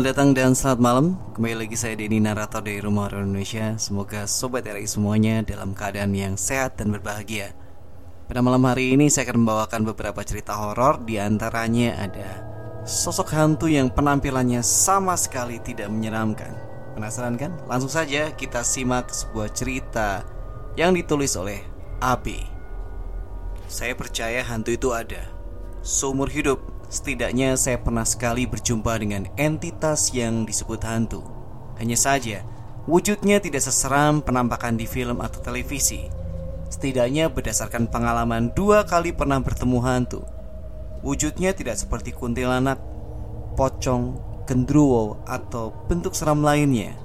Selamat datang dan selamat malam. Kembali lagi saya Denny Narator dari Rumah Horor Indonesia. Semoga Sobat RI semuanya dalam keadaan yang sehat dan berbahagia. Pada malam hari ini saya akan membawakan beberapa cerita horor. Di antaranya ada Sosok hantu yang penampilannya sama sekali tidak menyeramkan. Penasaran kan? Langsung saja kita simak sebuah cerita Yang ditulis oleh AB Saya percaya hantu itu ada Seumur hidup Setidaknya saya pernah sekali berjumpa dengan entitas yang disebut hantu. Hanya saja, wujudnya tidak seseram penampakan di film atau televisi. Setidaknya berdasarkan pengalaman dua kali pernah bertemu hantu. Wujudnya tidak seperti kuntilanak, pocong, gendruwo, atau bentuk seram lainnya.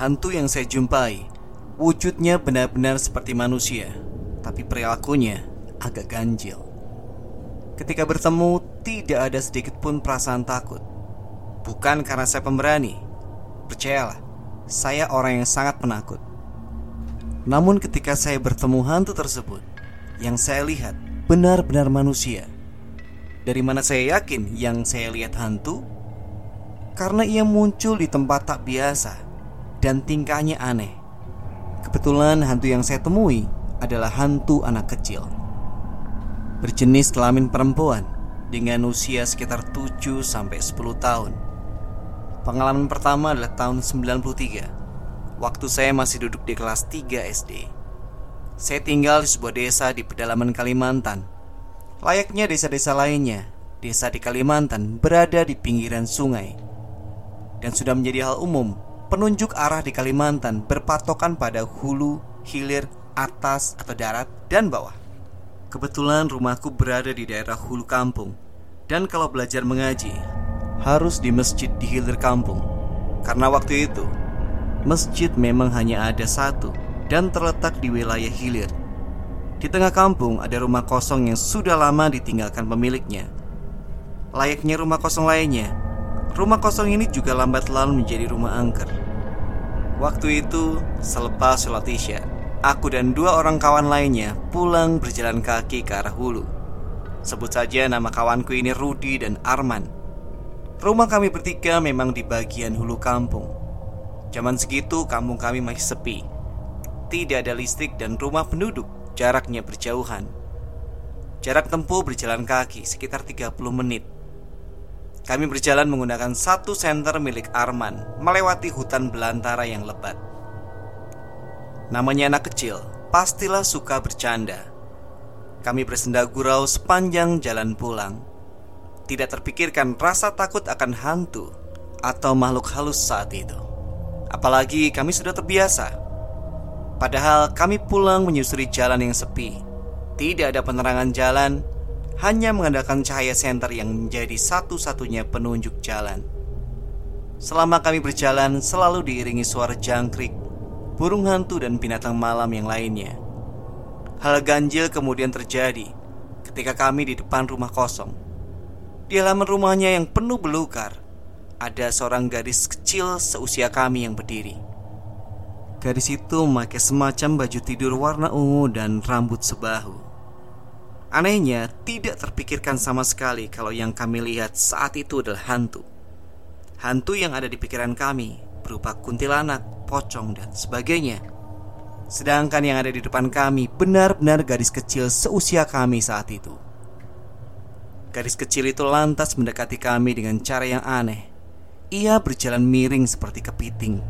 Hantu yang saya jumpai, wujudnya benar-benar seperti manusia, tapi perilakunya agak ganjil. Ketika bertemu, tidak ada sedikit pun perasaan takut. Bukan karena saya pemberani. Percayalah, saya orang yang sangat penakut. Namun ketika saya bertemu hantu tersebut, yang saya lihat benar-benar manusia. Dari mana saya yakin yang saya lihat hantu? Karena ia muncul di tempat tak biasa dan tingkahnya aneh. Kebetulan hantu yang saya temui adalah hantu anak kecil berjenis kelamin perempuan dengan usia sekitar 7 sampai 10 tahun. Pengalaman pertama adalah tahun 93. Waktu saya masih duduk di kelas 3 SD. Saya tinggal di sebuah desa di pedalaman Kalimantan. Layaknya desa-desa lainnya, desa di Kalimantan berada di pinggiran sungai. Dan sudah menjadi hal umum, penunjuk arah di Kalimantan berpatokan pada hulu, hilir, atas atau darat, dan bawah. Kebetulan rumahku berada di daerah hulu kampung. Dan kalau belajar mengaji Harus di masjid di hilir kampung. Karena waktu itu Masjid memang hanya ada satu Dan terletak di wilayah hilir. Di tengah kampung ada rumah kosong yang sudah lama ditinggalkan pemiliknya. Layaknya rumah kosong lainnya Rumah kosong ini juga lambat laun menjadi rumah angker. Waktu itu selepas sholat isya Aku dan dua orang kawan lainnya pulang berjalan kaki ke arah hulu. Sebut saja nama kawanku ini Rudi dan Arman. Rumah kami bertiga memang di bagian hulu kampung. Zaman segitu kampung kami masih sepi. Tidak ada listrik dan rumah penduduk jaraknya berjauhan. Jarak tempuh berjalan kaki sekitar 30 menit. Kami berjalan menggunakan satu senter milik Arman melewati hutan belantara yang lebat. Namanya anak kecil, pastilah suka bercanda. Kami bersenda gurau sepanjang jalan pulang. Tidak terpikirkan rasa takut akan hantu atau makhluk halus saat itu. Apalagi kami sudah terbiasa. Padahal kami pulang menyusuri jalan yang sepi. Tidak ada penerangan jalan, hanya mengandalkan cahaya senter yang menjadi satu-satunya penunjuk jalan. Selama kami berjalan, selalu diiringi suara jangkrik burung hantu dan binatang malam yang lainnya. Hal ganjil kemudian terjadi ketika kami di depan rumah kosong. Di halaman rumahnya yang penuh belukar, ada seorang gadis kecil seusia kami yang berdiri. Gadis itu memakai semacam baju tidur warna ungu dan rambut sebahu. Anehnya, tidak terpikirkan sama sekali kalau yang kami lihat saat itu adalah hantu. Hantu yang ada di pikiran kami berupa kuntilanak, pocong, dan sebagainya. Sedangkan yang ada di depan kami benar-benar gadis kecil seusia kami saat itu. Gadis kecil itu lantas mendekati kami dengan cara yang aneh. Ia berjalan miring seperti kepiting.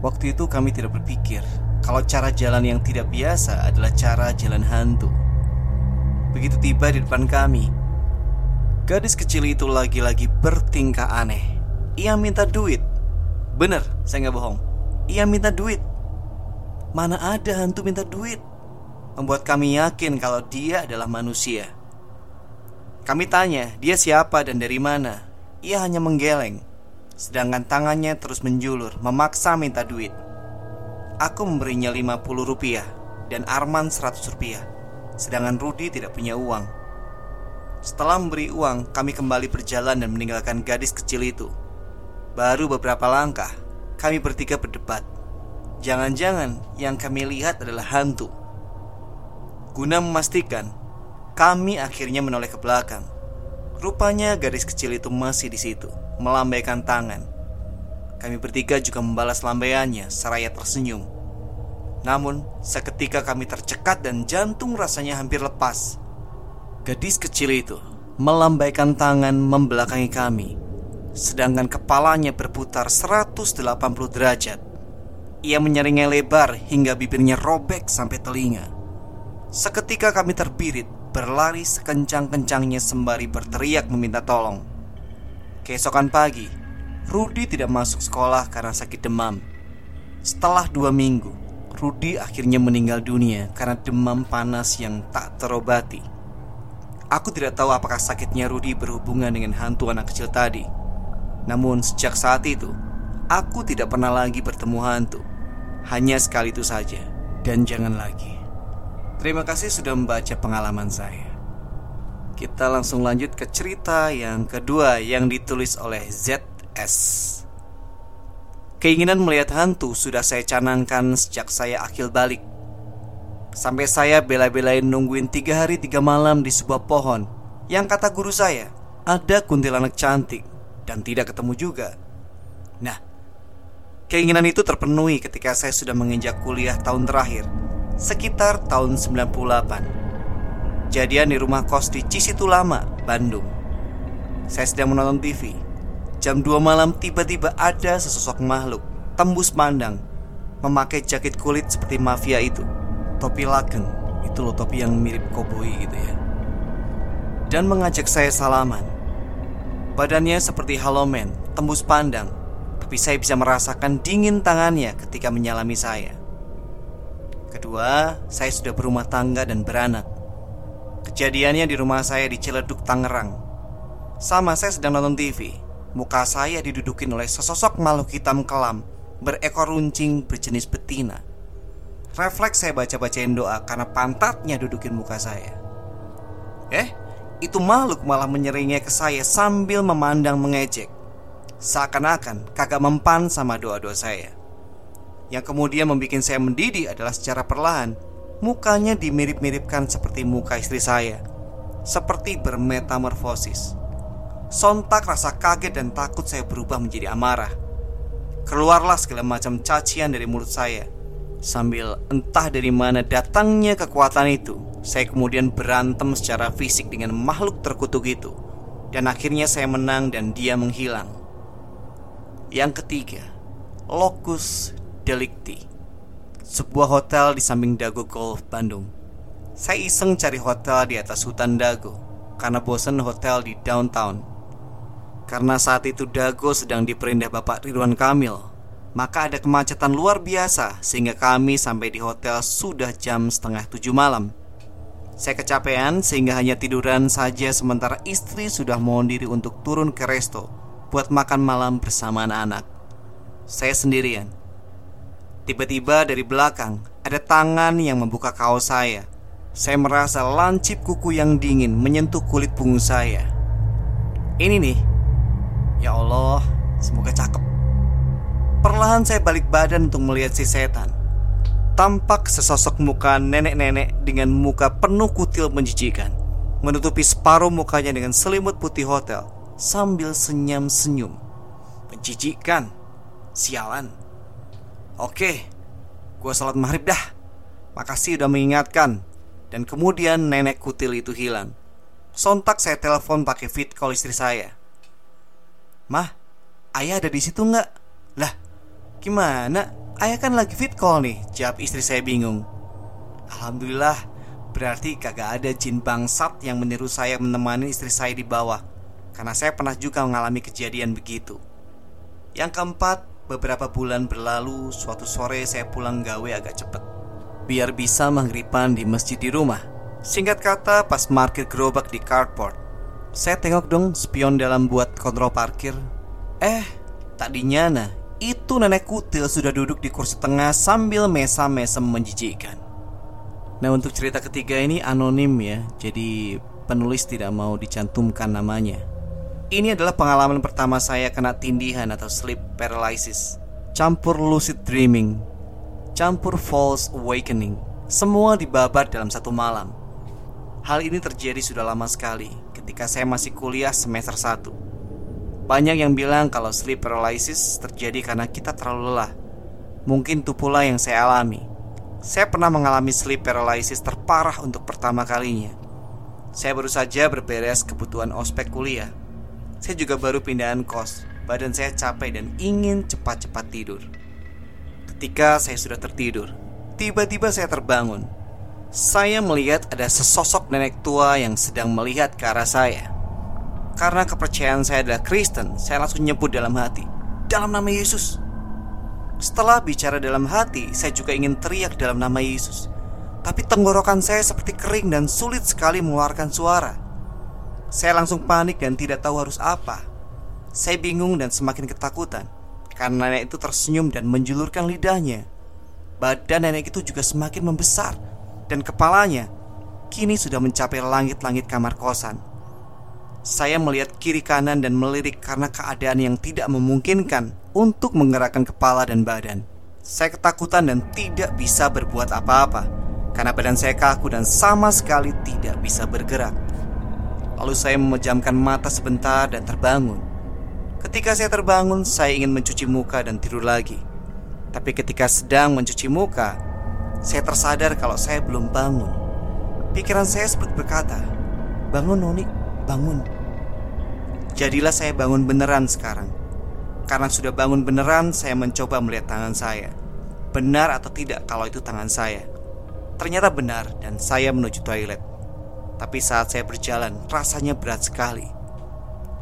Waktu itu kami tidak berpikir kalau cara jalan yang tidak biasa adalah cara jalan hantu. Begitu tiba di depan kami, gadis kecil itu lagi-lagi bertingkah aneh. Ia minta duit. Bener, saya nggak bohong. Ia minta duit. Mana ada hantu minta duit? Membuat kami yakin kalau dia adalah manusia. Kami tanya, dia siapa dan dari mana? Ia hanya menggeleng. Sedangkan tangannya terus menjulur, memaksa minta duit. Aku memberinya 50 rupiah dan Arman 100 rupiah. Sedangkan Rudi tidak punya uang. Setelah memberi uang, kami kembali berjalan dan meninggalkan gadis kecil itu. Baru beberapa langkah, kami bertiga berdebat. Jangan-jangan yang kami lihat adalah hantu. Guna memastikan, kami akhirnya menoleh ke belakang. Rupanya gadis kecil itu masih di situ, melambaikan tangan. Kami bertiga juga membalas lambaiannya seraya tersenyum. Namun, seketika kami tercekat dan jantung rasanya hampir lepas. Gadis kecil itu melambaikan tangan membelakangi kami, sedangkan kepalanya berputar 180 derajat. Ia menyaringnya lebar hingga bibirnya robek sampai telinga. Seketika kami terbirit, berlari sekencang-kencangnya sembari berteriak meminta tolong. Keesokan pagi, Rudi tidak masuk sekolah karena sakit demam. Setelah dua minggu, Rudi akhirnya meninggal dunia karena demam panas yang tak terobati. Aku tidak tahu apakah sakitnya Rudi berhubungan dengan hantu anak kecil tadi. Namun sejak saat itu, aku tidak pernah lagi bertemu hantu. Hanya sekali itu saja, dan jangan lagi. Terima kasih sudah membaca pengalaman saya. Kita langsung lanjut ke cerita yang kedua yang ditulis oleh ZS. Keinginan melihat hantu sudah saya canangkan sejak saya akil balik. Sampai saya bela-belain nungguin tiga hari tiga malam di sebuah pohon Yang kata guru saya Ada kuntilanak cantik Dan tidak ketemu juga. Nah Keinginan itu terpenuhi ketika saya sudah menginjak kuliah tahun terakhir Sekitar tahun 98 Jadian di rumah kos di Cisitu Lama, Bandung. Saya sedang menonton TV Jam 2 malam tiba-tiba ada sesosok makhluk Tembus pandang Memakai jaket kulit seperti mafia itu. Topi laken Itu loh topi yang mirip koboi gitu ya. Dan mengajak saya salaman Badannya seperti halomen Tembus pandang Tapi saya bisa merasakan dingin tangannya ketika menyalami saya Kedua, saya sudah berumah tangga dan beranak. Kejadiannya di rumah saya di Ciledug, Tangerang. Sama saya sedang nonton TV. Muka saya didudukin oleh sesosok makhluk hitam kelam berekor runcing berjenis betina. Refleks saya baca-bacain doa karena pantatnya dudukin muka saya. Eh, itu makhluk malah menyeringnya ke saya sambil memandang mengejek. Seakan-akan kagak mempan sama doa-doa saya. Yang kemudian membuat saya mendidih adalah secara perlahan Mukanya dimirip-miripkan seperti muka istri saya Seperti bermetamorfosis Sontak rasa kaget dan takut saya berubah menjadi amarah Keluarlah segala macam cacian dari mulut saya Sambil entah dari mana datangnya kekuatan itu Saya kemudian berantem secara fisik dengan makhluk terkutuk itu. Dan akhirnya saya menang dan dia menghilang. Yang ketiga Locus Delikti Sebuah hotel di samping Dago Golf Bandung. Saya iseng cari hotel di atas hutan Dago Karena bosan hotel di downtown. Karena saat itu Dago sedang diperindah Bapak Ridwan Kamil Maka ada kemacetan luar biasa Sehingga kami sampai di hotel sudah jam setengah tujuh malam Saya kecapean sehingga hanya tiduran saja Sementara istri sudah mohon diri untuk turun ke resto Buat makan malam bersama anak-anak Saya sendirian Tiba-tiba dari belakang ada tangan yang membuka kaos saya. Saya merasa lancip kuku yang dingin menyentuh kulit punggung saya. Ini nih, ya Allah, semoga cakep. Perlahan saya balik badan untuk melihat si setan. Tampak sesosok muka nenek-nenek dengan muka penuh kutil menjijikan, menutupi separuh mukanya dengan selimut putih hotel sambil senyum-senyum. Menjijikan, sialan. Oke, gue salat maghrib dah. Makasih udah mengingatkan. Dan kemudian nenek kutil itu hilang. Sontak saya telepon pakai fit call istri saya. Mah, ayah ada di situ nggak? Gimana? Ayah kan lagi fit call nih, jawab istri saya bingung. Alhamdulillah, berarti kagak ada jin bangsat yang meniru saya menemani istri saya di bawah. Karena saya pernah juga mengalami kejadian begitu. Yang keempat, beberapa bulan berlalu, suatu sore saya pulang gawe agak cepet. Biar bisa menghripan di masjid di rumah. Singkat kata, pas parkir gerobak di carport, saya tengok dong spion dalam buat kontrol parkir. Eh, tadinya nah, itu nenek kutil sudah duduk di kursi tengah sambil mesa-mesem menjijikkan. Nah untuk cerita ketiga ini anonim ya, jadi penulis tidak mau dicantumkan namanya. Ini adalah pengalaman pertama saya kena tindihan atau sleep paralysis, campur lucid dreaming, campur false awakening, semua dibabat dalam satu malam. Hal ini terjadi sudah lama sekali ketika saya masih kuliah semester 1. Banyak yang bilang kalau sleep paralysis terjadi karena kita terlalu lelah. Mungkin itu pula yang saya alami. Saya pernah mengalami sleep paralysis terparah untuk pertama kalinya. Saya baru saja berberes kebutuhan ospek kuliah. Saya juga baru pindahan kos. Badan saya capek dan ingin cepat-cepat tidur. Ketika saya sudah tertidur, tiba-tiba saya terbangun saya melihat ada sesosok nenek tua yang sedang melihat ke arah saya. Karena kepercayaan saya adalah Kristen, saya langsung nyebut dalam hati, "Dalam nama Yesus." Setelah bicara dalam hati, saya juga ingin teriak dalam nama Yesus. Tapi tenggorokan saya seperti kering dan sulit sekali mengeluarkan suara. Saya langsung panik dan tidak tahu harus apa. Saya bingung dan semakin ketakutan karena nenek itu tersenyum dan menjulurkan lidahnya. Badan nenek itu juga semakin membesar dan kepalanya kini sudah mencapai langit-langit kamar kosan. Saya melihat kiri kanan dan melirik karena keadaan yang tidak memungkinkan untuk menggerakkan kepala dan badan. Saya ketakutan dan tidak bisa berbuat apa-apa karena badan saya kaku dan sama sekali tidak bisa bergerak. Lalu saya memejamkan mata sebentar dan terbangun. Ketika saya terbangun, saya ingin mencuci muka dan tidur lagi. Tapi ketika sedang mencuci muka, saya tersadar kalau saya belum bangun. Pikiran saya seperti berkata, "Bangun, Noni, bangun." Jadilah saya bangun beneran sekarang. Karena sudah bangun beneran, saya mencoba melihat tangan saya. Benar atau tidak kalau itu tangan saya? Ternyata benar dan saya menuju toilet. Tapi saat saya berjalan, rasanya berat sekali.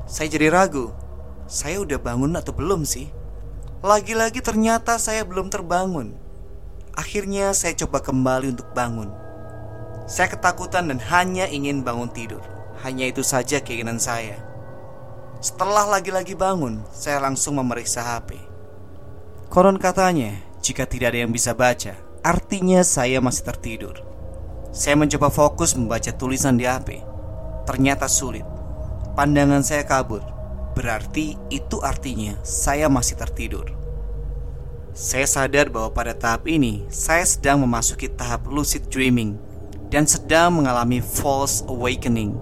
Saya jadi ragu, saya udah bangun atau belum sih? Lagi-lagi ternyata saya belum terbangun. Akhirnya saya coba kembali untuk bangun. Saya ketakutan dan hanya ingin bangun tidur. Hanya itu saja keinginan saya. Setelah lagi-lagi bangun, saya langsung memeriksa HP. Koron katanya, jika tidak ada yang bisa baca, artinya saya masih tertidur. Saya mencoba fokus membaca tulisan di HP. Ternyata sulit. Pandangan saya kabur. Berarti itu artinya saya masih tertidur. Saya sadar bahwa pada tahap ini saya sedang memasuki tahap lucid dreaming dan sedang mengalami false awakening.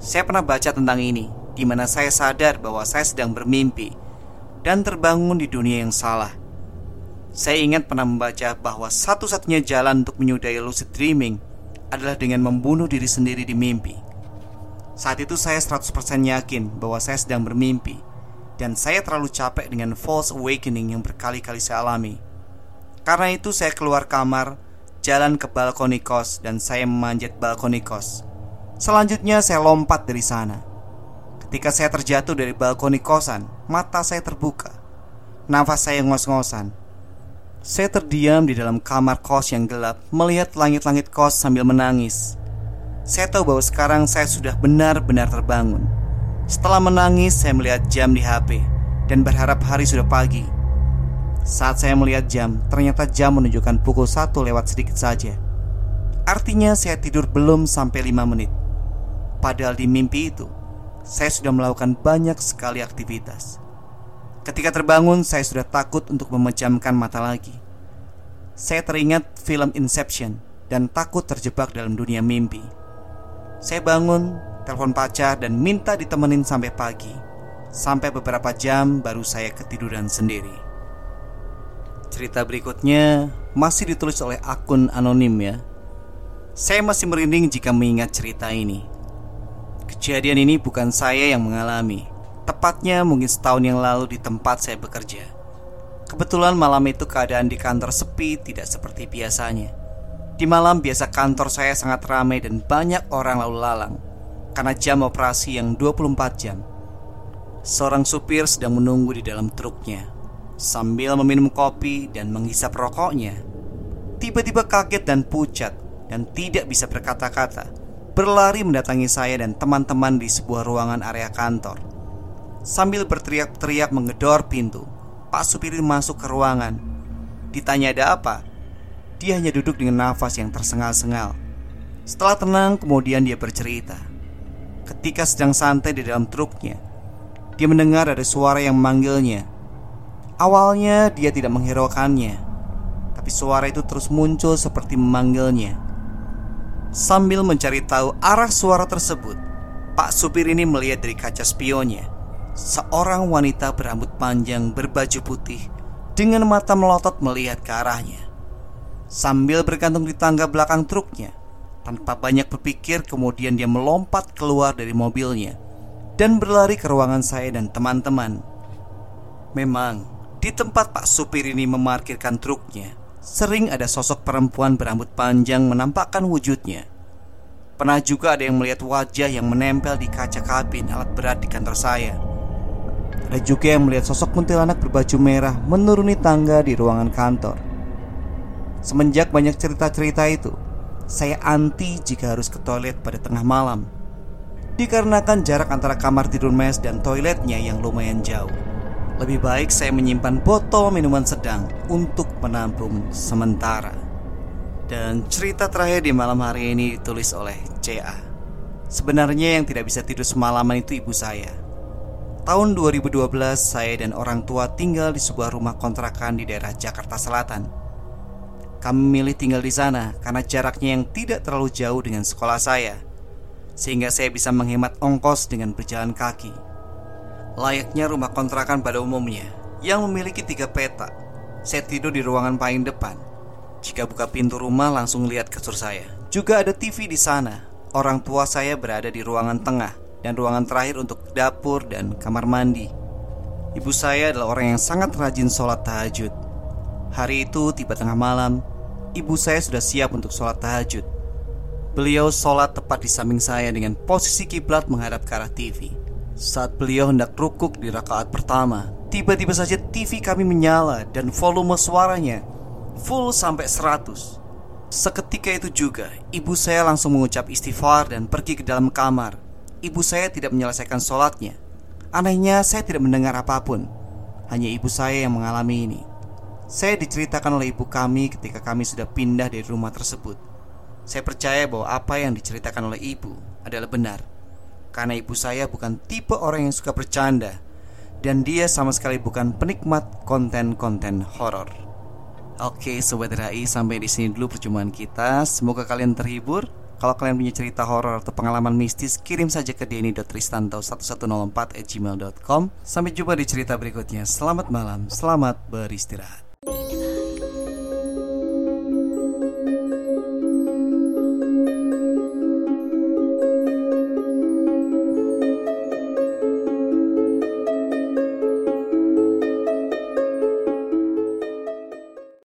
Saya pernah baca tentang ini, di mana saya sadar bahwa saya sedang bermimpi dan terbangun di dunia yang salah. Saya ingat pernah membaca bahwa satu-satunya jalan untuk menyudahi lucid dreaming adalah dengan membunuh diri sendiri di mimpi. Saat itu saya 100% yakin bahwa saya sedang bermimpi dan saya terlalu capek dengan false awakening yang berkali-kali saya alami. Karena itu saya keluar kamar, jalan ke balkoni kos dan saya memanjat balkoni kos. Selanjutnya saya lompat dari sana. Ketika saya terjatuh dari balkoni kosan, mata saya terbuka. Nafas saya ngos-ngosan. Saya terdiam di dalam kamar kos yang gelap, melihat langit-langit kos sambil menangis. Saya tahu bahwa sekarang saya sudah benar-benar terbangun. Setelah menangis, saya melihat jam di HP dan berharap hari sudah pagi. Saat saya melihat jam, ternyata jam menunjukkan pukul satu lewat sedikit saja. Artinya saya tidur belum sampai lima menit. Padahal di mimpi itu, saya sudah melakukan banyak sekali aktivitas. Ketika terbangun, saya sudah takut untuk memejamkan mata lagi. Saya teringat film Inception dan takut terjebak dalam dunia mimpi. Saya bangun telepon pacar dan minta ditemenin sampai pagi. Sampai beberapa jam baru saya ketiduran sendiri. Cerita berikutnya masih ditulis oleh akun anonim ya. Saya masih merinding jika mengingat cerita ini. Kejadian ini bukan saya yang mengalami. Tepatnya mungkin setahun yang lalu di tempat saya bekerja. Kebetulan malam itu keadaan di kantor sepi tidak seperti biasanya. Di malam biasa kantor saya sangat ramai dan banyak orang lalu lalang karena jam operasi yang 24 jam. Seorang supir sedang menunggu di dalam truknya sambil meminum kopi dan menghisap rokoknya. Tiba-tiba kaget dan pucat dan tidak bisa berkata-kata, berlari mendatangi saya dan teman-teman di sebuah ruangan area kantor. Sambil berteriak-teriak menggedor pintu, Pak supir masuk ke ruangan. Ditanya ada apa? Dia hanya duduk dengan nafas yang tersengal-sengal. Setelah tenang, kemudian dia bercerita. Ketika sedang santai di dalam truknya, dia mendengar ada suara yang memanggilnya. Awalnya dia tidak menghiraukannya, tapi suara itu terus muncul seperti memanggilnya. Sambil mencari tahu arah suara tersebut, Pak supir ini melihat dari kaca spionnya seorang wanita berambut panjang berbaju putih dengan mata melotot melihat ke arahnya. Sambil bergantung di tangga belakang truknya, tanpa banyak berpikir, kemudian dia melompat keluar dari mobilnya dan berlari ke ruangan saya dan teman-teman. Memang, di tempat Pak supir ini memarkirkan truknya, sering ada sosok perempuan berambut panjang menampakkan wujudnya. Pernah juga ada yang melihat wajah yang menempel di kaca kabin alat berat di kantor saya. Ada juga yang melihat sosok kuntilanak berbaju merah menuruni tangga di ruangan kantor. Semenjak banyak cerita-cerita itu, saya anti jika harus ke toilet pada tengah malam Dikarenakan jarak antara kamar tidur mes dan toiletnya yang lumayan jauh Lebih baik saya menyimpan botol minuman sedang untuk menampung sementara. Dan cerita terakhir di malam hari ini ditulis oleh CA Sebenarnya yang tidak bisa tidur semalaman itu ibu saya. Tahun 2012 saya dan orang tua tinggal di sebuah rumah kontrakan di daerah Jakarta Selatan. Kami memilih tinggal di sana karena jaraknya yang tidak terlalu jauh dengan sekolah saya, sehingga saya bisa menghemat ongkos dengan berjalan kaki. Layaknya rumah kontrakan pada umumnya yang memiliki tiga petak, saya tidur di ruangan paling depan. Jika buka pintu rumah langsung lihat kasur saya. Juga ada TV di sana. Orang tua saya berada di ruangan tengah dan ruangan terakhir untuk dapur dan kamar mandi. Ibu saya adalah orang yang sangat rajin sholat tahajud. Hari itu tiba tengah malam, ibu saya sudah siap untuk sholat tahajud. Beliau sholat tepat di samping saya dengan posisi kiblat menghadap ke arah TV. Saat beliau hendak rukuk di rakaat pertama, tiba-tiba saja TV kami menyala dan volume suaranya full sampai 100. Seketika itu juga, ibu saya langsung mengucap istighfar dan pergi ke dalam kamar. Ibu saya tidak menyelesaikan sholatnya. Anehnya, saya tidak mendengar apa pun. Hanya ibu saya yang mengalami ini. Saya diceritakan oleh ibu kami ketika kami sudah pindah dari rumah tersebut. Saya percaya bahwa apa yang diceritakan oleh ibu adalah benar, karena ibu saya bukan tipe orang yang suka bercanda, dan dia sama sekali bukan penikmat konten-konten horor. Oke, sobat RAI, sampai di sini dulu perjumpaan kita. Semoga kalian terhibur. Kalau kalian punya cerita horor atau pengalaman mistis, kirim saja ke denny.tristanto1104@gmail.com. Sampai jumpa di cerita berikutnya. Selamat malam, selamat beristirahat.